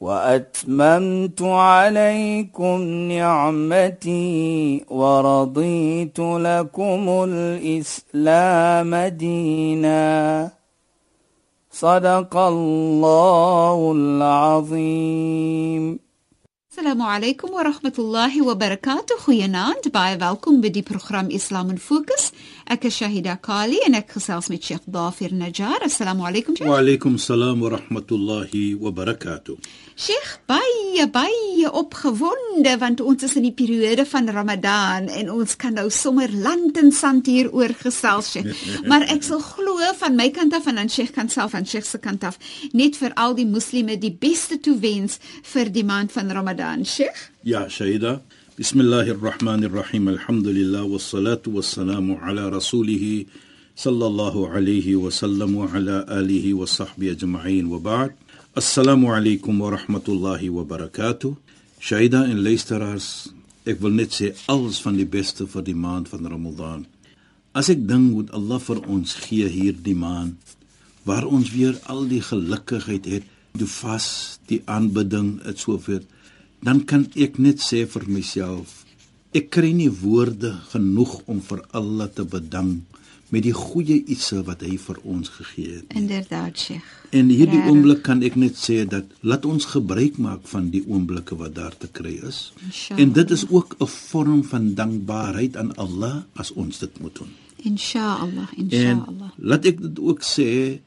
واتممت عليكم نعمتي ورضيت لكم الاسلام دينا صدق الله العظيم alaykum wa rahmatullahi wa barakatuh. Goeienaand. Baie welkom by die program Islam in Fokus. Ek is Shahida Kali en ek gesels met Sheikh Dafir Najjar. Assalamu alaykum Sheikh. Wa alaykum salaam wa rahmatullahi wa barakatuh. Sheikh, baie baie opgewonde want ons is in die periode van Ramadan en ons kan nou sommer land en sand hier oor gesels Sheikh. Maar ek sal glo van my kant af en aan Sheikh kan self aan Sheikh se kant af net vir al die moslime die beste toewens vir die maand van Ramadan, Sheikh. Ja, Shaida. بسم الله الرحمن الرحيم الحمد لله والصلاة والسلام على رسوله صلى الله عليه وسلم وعلى آله وصحبه أجمعين وبعد السلام عليكم ورحمة الله وبركاته Shaida en luisteraars, ek wil net sê alles van die beste vir die maand van Ramadan. As ek dink wat Allah vir ons gee hierdie maand, waar ons weer al die gelukigheid het, die vas, die aanbidding, et soveel dan kan ek net sê vir myself ek kry nie woorde genoeg om vir Allah te bedank met die goeie ietsie wat hy vir ons gegee het. Inderdaad, Sheikh. En hierdie Rarig. oomblik kan ek net sê dat laat ons gebruik maak van die oomblikke wat daar te kry is. Inshallah. En dit is ook 'n vorm van dankbaarheid aan Allah as ons dit moet doen. Inshallah, inshallah. Laat ek dit ook sê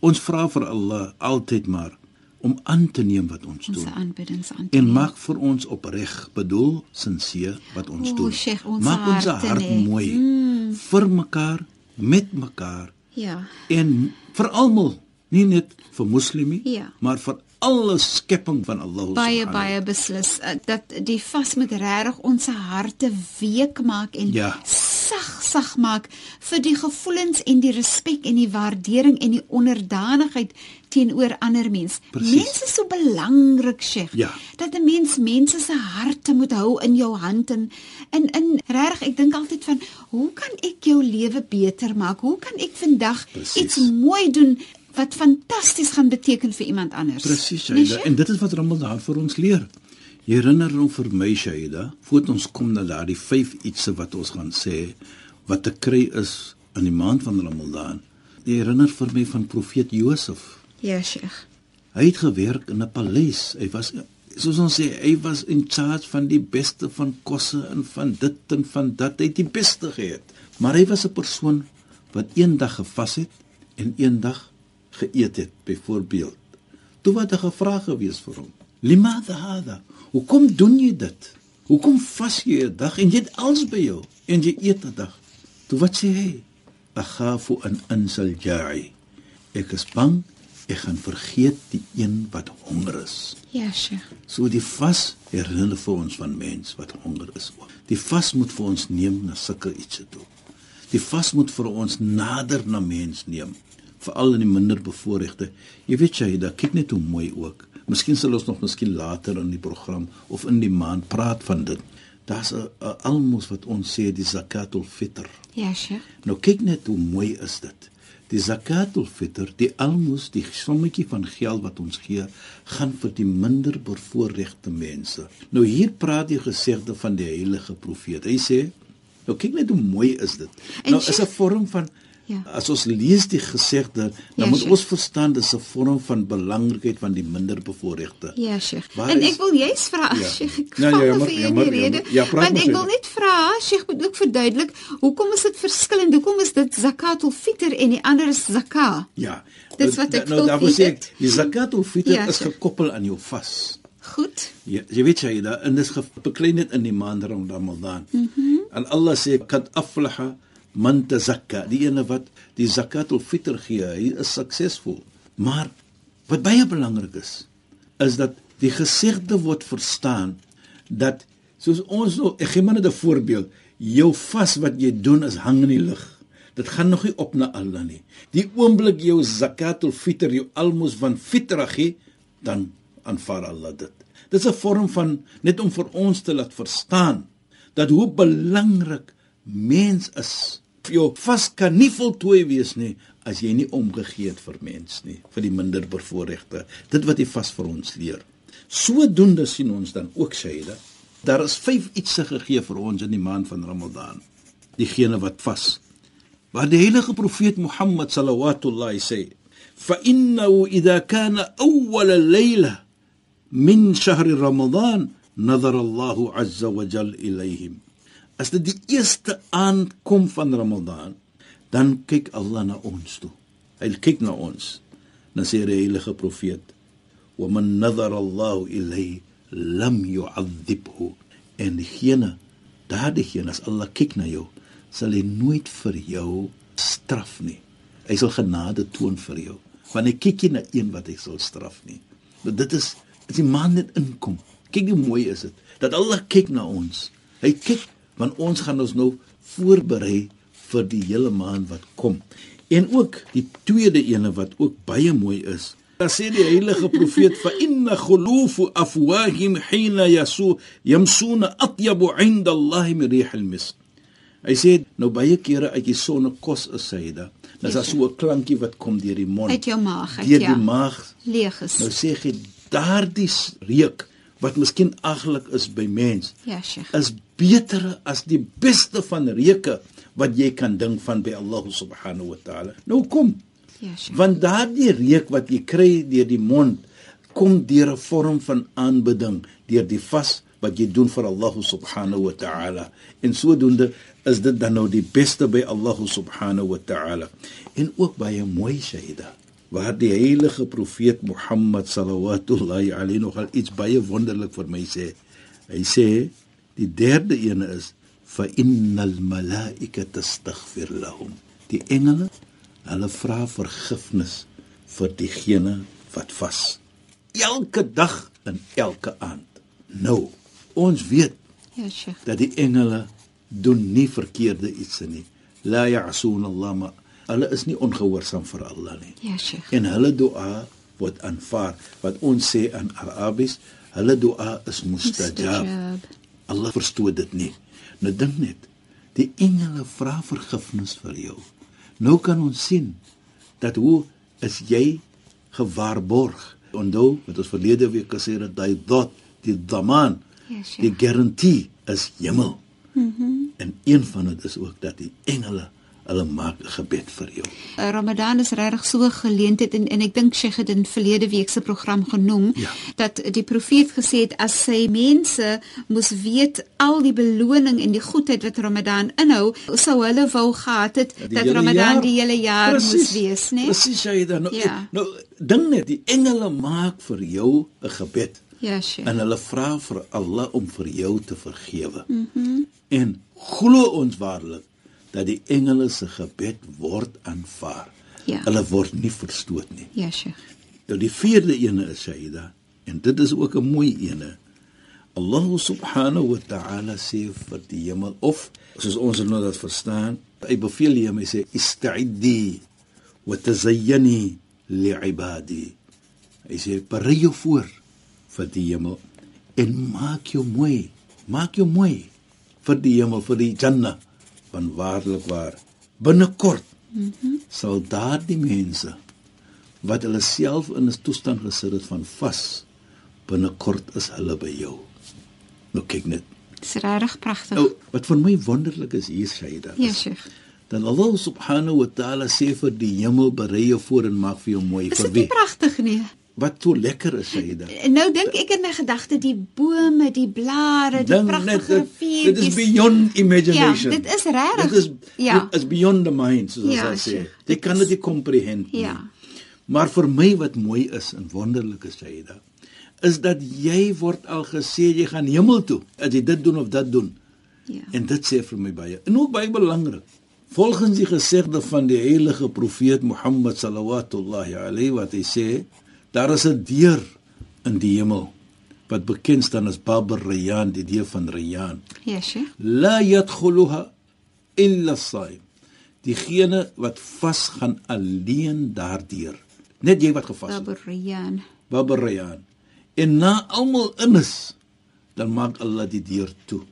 ons vra vir Allah altyd maar om aan te neem wat ons, doen. Ons aanbiddings aan. En maak vir ons opreg bedoel, sinseer wat ons o, doen. Sheikh, ons maak ons hart nee. mooi mm. vir mekaar, met mekaar. Ja. En vir almal, nie net vir moslimie, ja. maar vir alle skepping van Allah. Baie baie beslis uh, dat die vas met regtig ons harte week maak en ja. sag sag maak vir die gevoelens en die respek en die waardering en die onderdanigheid teenoor ander mense. Mense is so belangrik, Sheikh. Ja. Dat 'n mens mense se harte moet hou in jou hand en in in regtig ek dink altyd van hoe kan ek jou lewe beter maak? Hoe kan ek vandag Precies. iets mooi doen wat fantasties gaan beteken vir iemand anders? Presies, Shaida. En dit is wat Ramadan vir ons leer. Herinner hom vir my, Shaida, voordat ons kom na daardie vyf ietsie wat ons gaan sê wat te kry is in die maand van Ramadan. Jy herinner vir my van profeet Josef. Ja, Sheikh. Hy het gewerk in 'n paleis. Hy was soos ons sê, hy was in charge van die beste van kosse en van dit en van dat. Hy het die beste gehad. Maar hy was 'n persoon wat eendag gevas het en eendag geëet het, byvoorbeeld. Toe wat 'n gevraag gewees vir hom. Limadha hada? Hoekom doen jy dit? Hoekom vas jy 'n dag en jy het alles by jou en jy eet 'n dag? Toe wat sê hy? Akhafu an ansal ja'i. Ek is bang ek gaan vergeet die een wat honger is. Ja, Sheikh. So die vas herinner vir ons van mens wat honger is ook. Die vas moet vir ons neem na sulke iets toe. Die vas moet vir ons nader na mens neem, veral in die minder bevoorregte. Jy weet jy, da kyk net hoe mooi ook. Miskien sal ons nog miskien later in die program of in die maand praat van dit. Daar's 'n almos wat ons sê die zakatul fitr. Ja, Sheikh. Nou kyk net hoe mooi is dit. Die zakatul fitr, die almos, die sommetjie van geld wat ons gee, gaan vir die minder bevoorregte mense. Nou hier praat die gesegde van die heilige profeet. Hy sê, nou kyk net hoe mooi is dit. En nou is 'n vorm van Ja. As ons lees die gesegde, dan ja, moet ons verstaan dis 'n vorm van belangrikheid van die minder bevoorregte. Ja, Sheikh. Waar en is, ek wil jy's vra, ja. Sheikh, ek nou, ja, maar, ja, maar, ja, ja, want ek wil net vra, Sheikh, moet ook verduidelik, hoekom is dit verskillend? Hoekom is dit zakatul fitr en die ander is zakah? Ja. Dis wat ek nou daarvoor sê, die zakatul fitr ja, is gekoppel aan jou vas. Goed. Ja, jy weet jy, daar in dis beklein dit in die maand Ramadan. Mhm. Mm en Allah sê kad aflaha man tazakka, die ene wat die zakatul fitr gee, hy is suksesvol. Maar wat baie belangrik is, is dat die gesegde word verstaan dat soos ons nou ek gee maar 'n voorbeeld, jou vas wat jy doen is hang in die lug. Dit gaan nog nie op na Allah nie. Die oomblik jou zakatul fitr, jou almos van fitra gee, dan aanvaar Allah dit. Dit is 'n vorm van net om vir ons te laat verstaan dat hoe belangrik mens is. Jou vas kan nie voltooi wees nie as jy nie omgegee het vir mens nie, vir die minder bevoorregte. Dit wat hy vas vir ons leer. Sodoende sien ons dan ook Shaida, daar is vyf ietsse gegee vir ons in die maand van Ramadan. Diegene wat vas. Waar die heilige profeet Mohammed sallallahu sê, "Fa innahu idha kana awwal al-layla min shahr Ramadan, nadhara Allahu azza wa jalla ilayhim." as dit die eerste aand kom van Ramadan, dan kyk Allah na ons toe. Hy kyk na ons. Dan sê die heilige profeet: "Wa man nadhara Allah ilayhi lam yu'adhibhu." En diegene, daardiegene as Allah kyk na jou, sal hy nooit vir jou straf nie. Hy sal genade toon vir jou. Want hy kyk nie na een wat hy sal straf nie. Maar dit is as die maan net inkom. Kyk hoe mooi is dit dat Allah kyk na ons. Hy kyk want ons gaan ons nou voorberei vir die hele maand wat kom en ook die tweede ene wat ook baie mooi is Dan sê die heilige profeet fa inna khulufu afwahim hina yasu yamsuna atyabu 'inda Allah min rih al-misk. Hy sê nou baie kere uit die sonne kos is syde. Dis as so 'n klankie wat kom deur die mond. Uit jou maag, uit ja. die maag leeg is. Nou sê hy daardie reuk wat miskien aglik is by mens. Ja, Sheikh. Is beter as die beste van reuke wat jy kan dink van by Allah subhanahu wa ta'ala. Nou kom Ja, sure. Want daardie reuk wat jy kry deur die mond kom deur 'n vorm van aanbidding, deur die vas wat jy doen vir Allah subhanahu wa ta'ala. En sodoende is dit dan nou die beste by Allah subhanahu wa ta'ala. En ook baie mooi Shaida, waar die heilige profeet Mohammed sallallahu alayhi nogal iets baie wonderlik vir my sê. Hy sê die derde een is fa innal malaikata tastaghfir lahum. Die engele Hulle vra vergifnis vir diegene wat vas. Elke dag en elke aand. Nou, ons weet ja, Sheikh, dat die engele doen nie verkeerde iets nie. La ya'sun Allah ma. Hulle is nie ongehoorsaam vir Allah nie. Ja, Sheikh. En hulle dua word aanvaar. Wat ons sê in Arabies, hulle dua is mustajab. Allah verstaan dit nie. Nou dink net, die engele vra vergifnis vir jou. Nou kan ons sien dat hoe is jy gewaarborg. Onthou wat ons verlede week gesê het dat hy dot die daman yes, ja, die garantie is hemel. Mhm. Mm en een van dit is ook dat die engele hulle maak 'n gebed vir jou. Uh, Ramadan is regtig so geleentheid en en ek dink Sheikh het in verlede week se program genoem ja. dat die profeet gesê het as sy mense moes weet al die beloning en die goedheid wat Ramadan inhou, sou hulle wou gehad het ja, dat Ramadan jaar, die hele jaar precies, moes wees, né? Presies, jy dan nou, ja. nou ding net die engele maak vir jou 'n gebed. Ja, Sheikh. En hulle vra vir Allah om vir jou te vergewe. Mhm. Mm en glo ons waarlik dat die engele se gebed word aanvaar. Ja. Hulle word nie verstoot nie. Ja, Sheikh. Nou die vierde ene is Saida en dit is ook 'n mooi ene. Allah subhanahu wa ta'ala sê vir die hemel of soos ons nou dit verstaan, hy beveel hom hy sê ista'iddi wa tazayyani li'ibadi. Hy sê berei jou voor vir die hemel en maak jou mooi. Maak jou mooi vir die hemel, vir die Jannah van waarlik waar. Binnekort mm -hmm. sal daardie mense wat hulle self in 'n toestand gesit het van vas binnekort is hulle by jou. Nou kyk net. Dis regtig pragtig. Nou wat vir my wonderlik is hier sê dit ja sheikh. dan Allah subhanahu wa ta'ala sê vir die hemel berei jou voor en maak vir jou mooi is vir wie? is dit pragtig nie wat so lekker is hy dan. Nou dink ek in my gedagte die bome, die blare, die pragtige rivier. Dit is beyond imagination. Ja, dit is regtig. Dit is ja. dit is beyond the mind soos ja, ons sê. Jy kan dit nie comprehend nie. Ja. Maar vir my wat mooi is en wonderlik is hy dan is dat jy word al gesê jy gaan hemel toe as jy dit doen of dat doen. Ja. En dit sê vir my baie. En ook baie belangrik. Volgens die gesegde van die heilige profeet Mohammed sallallahu alayhi wat hy sê Daar is 'n deur in die hemel wat bekend staan as Bab ar-Rayyan, die deur van Rayyan. Sheikh. La yadkhuluha illa as-saim. Diegene wat vas gaan alleen daardeur. Net jy wat gevas het. Baburian. Bab ar-Rayyan. En na almal in is, dan maak Allah die deur toe.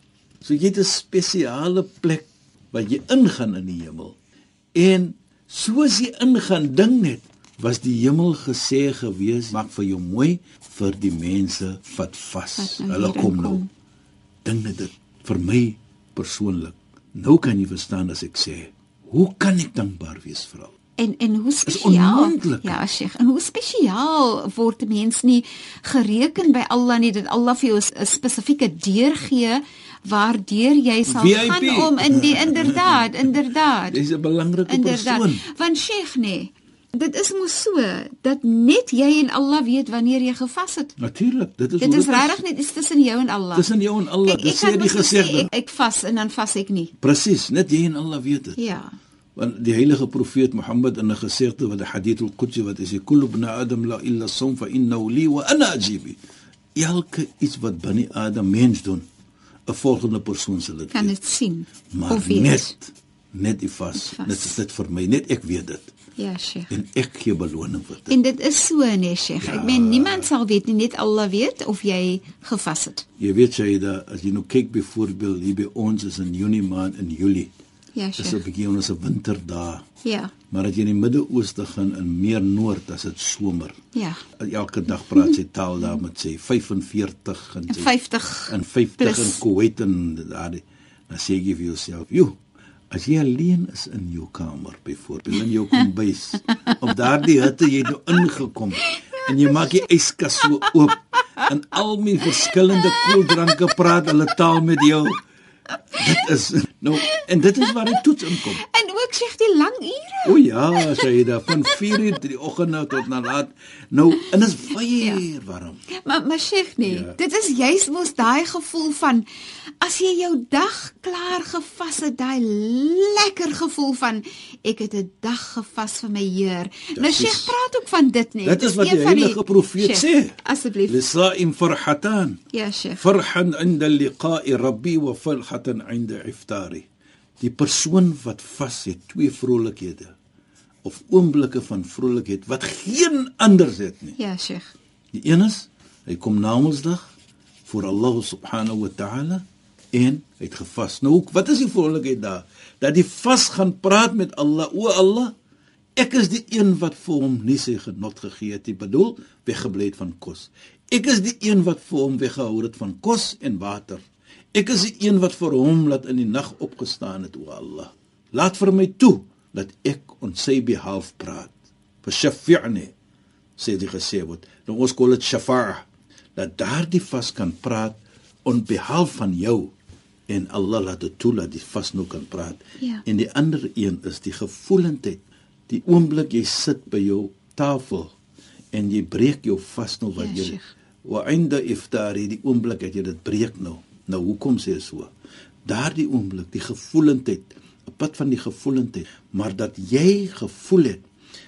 So jy het 'n spesiale plek waar jy ingaan in die hemel. En soos jy ingaan, ding net was die hemel gesê gewees maak vir jou mooi vir die mense wat vas. Hulle kom nou. Ding net dit vir my persoonlik. Nou kan jy verstaan as ek sê, hoe kan ek dankbaar wees vir al? En en hoe spesiaal. Ja, Sheikh. En hoe spesiaal word 'n mens nie gereken by Allah nie dat Allah vir jou 'n spesifieke deur gee waardeur jy sal VIP. gaan om in die inderdaad, inderdaad. Jy's 'n belangrike Inderdaad. persoon. Want Sheikh nee, dit is mos so dat net jy en Allah weet wanneer jy gevas het. Natuurlik, dit is Dit is dit regtig net iets tussen jou en Allah. Tussen jou en Allah, dit ek sê die gesegde. Ek, ek vas en dan vas ek nie. Presies, net jy en Allah weet dit. Ja. Want die heilige profeet Mohammed in 'n gesegde wat die hadith al-Qudsi wat is, "Kullu ibn Adam la illa as-sawm fa innahu li wa ana ajibi." Elke iets wat binne Adam mens doen, 'n volgende persoon sal dit Kan dit sien Maar of weet. net net die vas, vas. net is dit vir my, net ek weet dit Ja, Sheikh. en ek gee beloning vir dit. En dit is so nee, Sheikh. Ja. Ek meen niemand sal weet nie, net Allah weet of jy gevas het. Jy weet jy dat as jy nou kyk byvoorbeeld hier by ons is in Junie maand en Julie, Ja, is 'n Sheikh. bietjie ons 'n winterdae. Ja. Maar as jy in die Midde-Ooste gaan in meer noord, as dit somer. Ja. Elke dag praat sy taal daar met sy 45 en sy 50 en 50 plus. in Kuwait en daar dan sê jy vir jouself, "Jo, as jy alleen is in jou kamer byvoorbeeld in jou kombuis, op daardie hitte jy nou ingekom en jy maak die yskas so oop en al my verskillende koeldranke praat hulle taal met jou. Dit is nou en dit is waar die toets inkom. En ook Sheikh die lang ure. O ja, daar van 4:00 in die oggend nou tot na laat. Nou en is baie warm. Maar maar Sheikh nee, Ja. dit is juis mos daai gevoel van as jy jou dag klaar gevas het, daai lekker gevoel van ek het 'n dag gevas vir my Heer. Nou is- Sheikh praat ook van dit nee. Dit is wat die heilige profeet Sheikh, sê. Asseblief. Lisaim farhatan. Ja, Sheikh. Farhan 'inda liqa'i rabbi wa farhatan 'inda iftari. Die persoon wat vas het twee vrolikhede of oomblikke van vrolikheid wat geen anders het nie. Ja, Sheikh. Die een is hy kom na Mondsdag voor Allah subhanahu wa ta'ala en hy het gevas. Nou ook, wat is die vrolikheid daar? Dat die vas gaan praat met Allah. O Allah, ek is die een wat vir hom nie sy genot gegee het nie. Bedoel, weggebly het van kos. Ek is die een wat vir hom weggehou het van kos en water. Ek is die een wat vir hom laat in die nag opgestaan het, o Allah. Laat vir my toe dat ek on sy behalf praat. Fashafi'ni sê die gesê word. Nou ons call dit shafa'a dat daardie vas kan praat on behalf van jou en Allah laat dit toe dat die vas nou kan praat. Ja. En die ander een is die gevoelendheid. Die oomblik jy sit by jou tafel en jy breek jou vas nou wat Ja, jy wa inda iftari die oomblik dat jy dit breek nou. Nou hoekom sê jy so? Daardie oomblik, die gevoelendheid, 'n pad van die gevoelendheid, maar dat jy gevoel het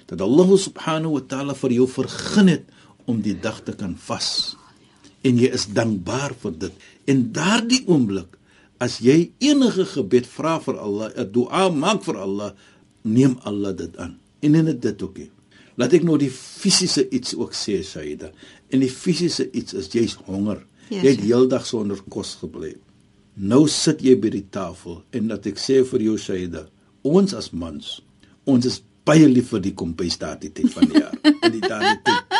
dat Allah subhanahu wa ta'ala vir jou vergun het om die dag te kan vas. En jy is dankbaar vir dit. En daardie oomblik as jy enige gebed vra vir Allah, 'n dua maak vir Allah, neem Allah dit aan. En in dit ook. nie. Laat ek nou die fisiese iets ook sê, Saida. En die fisiese iets is jy's honger. Ja, jy het heeldag sonder kos gebly. Nou sit jy by die tafel en dat ek sê vir jou Saida, ons as mans, ons is baie lief vir die kombuis daardie tyd van die jaar. In die daardie tyd.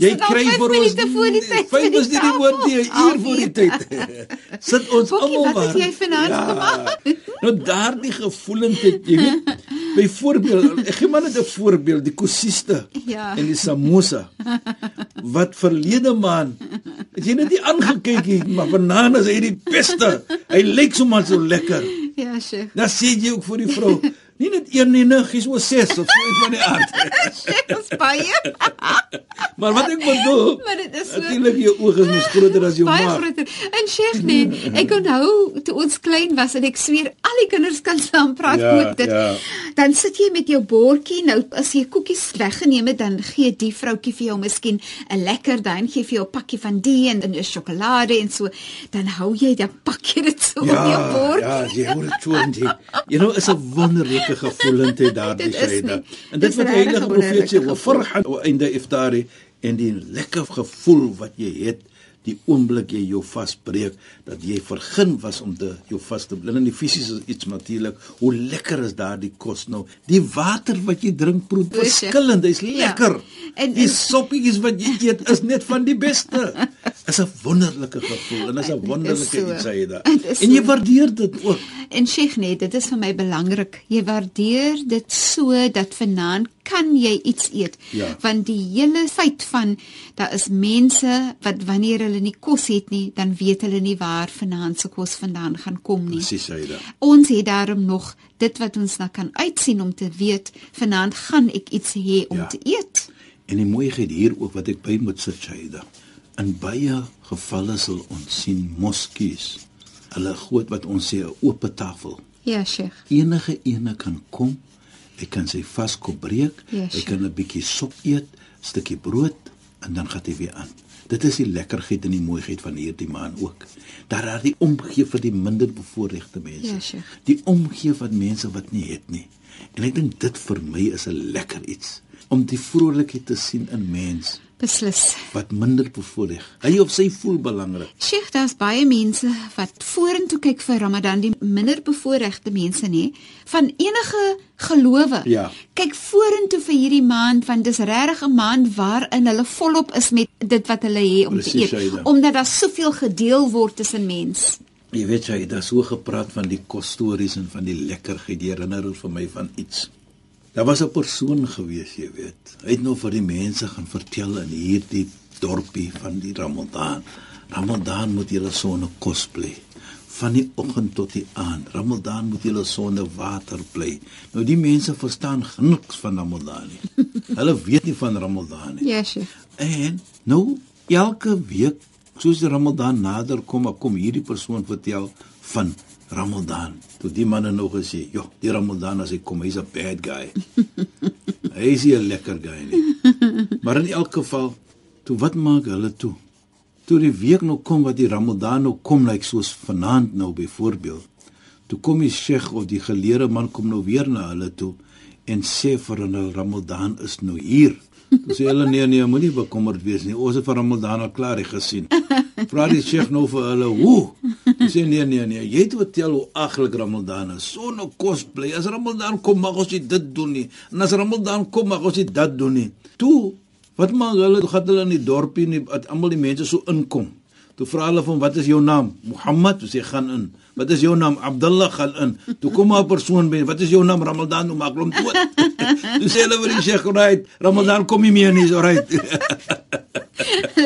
Jy al kry vir ons Vyf is nie die woord nie, 'n uur voor die uur. tyd. Sit ons almal wat het jy vanaand gemaak? Nou daardie gevoelendheid, jy weet, byvoorbeeld, ek gee maar net 'n voorbeeld, die kosiste Ja. en die samosa wat verlede maand het jy net nie aangekyk nie, maar vanaand is hy die beste. Hy lyk sommer so lekker. Ja, Sheikh. Dan sê jy ook vir die vrou, nie net een nie, nee, gee so ses of so iets van die aard. Sheikh, baie. Maar wat ek bedoel, Maar dit is so- natuurlik jou oë is mos groter as jou baie maag. groter. En Sheikh nee, ek onthou toe ons klein was en ek sweer al die kinders kan saam praat Ja, met dit. ja. Dan sit jy met jou bordjie, nou as jy koekies weggeneem het, dan gee die vroutjie vir jou miskien 'n lekker dan gee vir jou 'n pakkie van die en 'n sjokolade en so. Dan hou jy dan pak jy dit so op jou Ja, bord. ja, jy hoor dit so en jy. You know, is 'n wonderlike gevoelendheid daardie Dit nie. En Dit dit wat die heilige een profeet sê, wonderlike "Wa farhan wa inda iftari" en die lekker gevoel wat jy het die oomblik jy jou vasbreek dat jy vergun was om te jou vas te bly. En die fisies is iets natuurlik. Hoe lekker is daardie kos nou? Die water wat jy drink proe verskillend. Hy's Ja. lekker. En- Die soppies wat jy eet is net van die beste. Is 'n wonderlike gevoel en is 'n Dit is wonderlike so. iets dit. Dit is En jy so. waardeer dit ook. En Sheikh nee, dit is vir my belangrik. Jy waardeer dit so dat vanaand kan jy iets eet. Ja. Want die hele feit van daar is mense wat wanneer hulle nie kos het nie, dan weet hulle nie waar vanaand se kos vandaan gaan kom nie. Presies dit. Ons het daarom nog dit wat ons na kan uitsien om te weet vanaand gaan ek iets hê om Ja. te eet. En die mooiheid hier ook wat ek by moet sit Shaida. In baie gevalle sal ons sien moskies. Hulle groot wat ons sê 'n oop tafel. Ja, Sheikh. Enige ene kan kom. Hy kan sy vaskop breek. Ja, hy kan 'n bietjie sop eet, stukkie brood en dan gaan hy weer aan. Dit is die lekkerheid en die mooiheid van hierdie maan ook. Dat daar die omgee vir die minder bevoorregte mense. Ja, Sheikh. Die omgee van mense wat nie het nie. En ek dink dit vir my is 'n lekker iets om die vrolikheid te sien in mens Beslis. wat minder bevoorreg. Hy of sy voel belangrik. Sheikh, daar's baie mense wat vorentoe kyk vir Ramadan, die minder bevoorregte mense nê, van enige gelowe. Ja. Kyk vorentoe vir hierdie maand want dis regtig 'n maand waarin hulle volop is met dit wat hulle het om Presies, te eet, Shaida. omdat daar soveel gedeel word tussen mens. Jy weet jy, daar so gepraat van die kosstories en van die lekkerheid. Die herinner vir my van iets. Daar was 'n persoon gewees, jy weet. Hy het nou vir die mense gaan vertel in hierdie dorpie van die Ramadan. Ramadan moet julle sonder kos bly. Van die oggend tot die aand. Ramadan moet julle sonder water bly. Nou die mense verstaan niks van Ramadan nie. Hulle weet nie van Ramadan nie. Ja, Sheikh. En nou elke week soos die Ramadan nader kom, kom hierdie persoon vertel van Ramadan. Toe die manne nog gesê, "Jo, die Ramadan as hy kom, hy's 'n bad guy." hy is nie 'n lekker guy nie. Maar in elk geval, toe wat maak hulle toe? Toe die week nou kom wat die Ramadan nou kom, lyk soos vanaand nou byvoorbeeld. Toe kom die Sheikh of die geleerde man kom nou weer na hulle toe en sê vir hulle Ramadan is nou hier. Toe sê hulle nee nee, moenie bekommerd wees nie. Ons het vir Ramadan al klaar gesien. Vra die Sheikh nou vir hulle, "Hoe?" Toe sê nee nee nee, jy het vertel hoe aglik Ramadan is. Sonder kos bly. As Ramadan kom, mag ons dit doen nie. En as Ramadan kom, mag ons dat doen nie. Toe, wat maak hulle? Toe gaan hulle in die dorpie dat almal die mense so inkom. Toe vra hulle van wat is jou naam? Mohammed, sê gaan in. Wat is jou naam? Abdullah gaan in. Toe kom 'n persoon by, wat is jou naam? Ramadan, toe maak hulle hom dood. toe sê hulle vir die Sheikh, "Right, Ramadan kom nie meer nie, so right."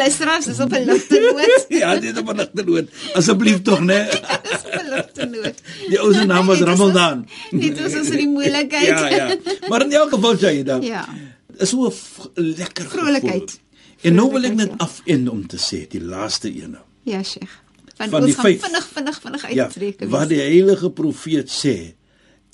Luisteraars, dis op 'n ligte noot. ja, dit is op 'n ligte noot. Asseblief tog, né? Dis op 'n ligte noot. Die ou se naam was Ramadan. Dit was ons in die moeilikheid. ja, ja. Maar in elk geval sê jy dan. Ja. Is so 'n lekker Vrolikheid. En nou wil ek net afend om te sê die laaste ene. Ja, Sheikh. Want Van ons gaan vyf. vinnig vinnig vinnig Ja, uittrek. wat die heilige profeet sê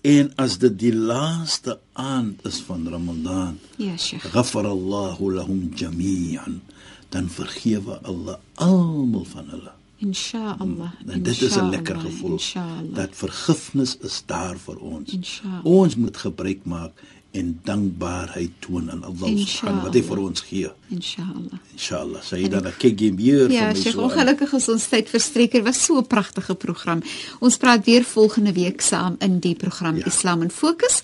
en as dit die laaste aand is van Ramadan, Ja, Sheikh. ghafara Allahu lahum jami'an, dan vergewe Allah almal van hulle. Inshallah. En dit is 'n lekker gevoel. Inshallah. Dat vergifnis is daar vir ons. Inshallah. Ons moet gebruik maak en dankbaarheid toon aan Allah subhanahu wat hy vir ons gee. Inshallah. Inshallah. Sê dan ek kyk hier Ja, vir my so. aan. ongelukkig is ons tyd verstreek. Dit was so 'n pragtige program. Ons praat weer volgende week saam in die program Ja. ja. Islam in Fokus.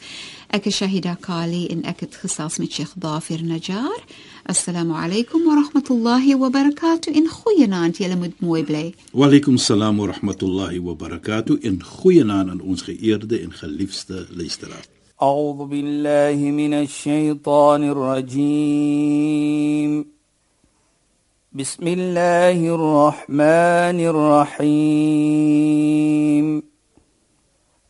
أك شهد كالي إن أكد خصاص من شيخ ضافر نجار. السلام عليكم ورحمة الله وبركاته. إن خوينا أنت يلمد مويبلي وعليكم السلام ورحمة الله وبركاته. إن خوينا أن ons geëerde إن خليفست ليسترا. أعوذ بالله من الشيطان الرجيم. بسم الله الرحمن الرحيم.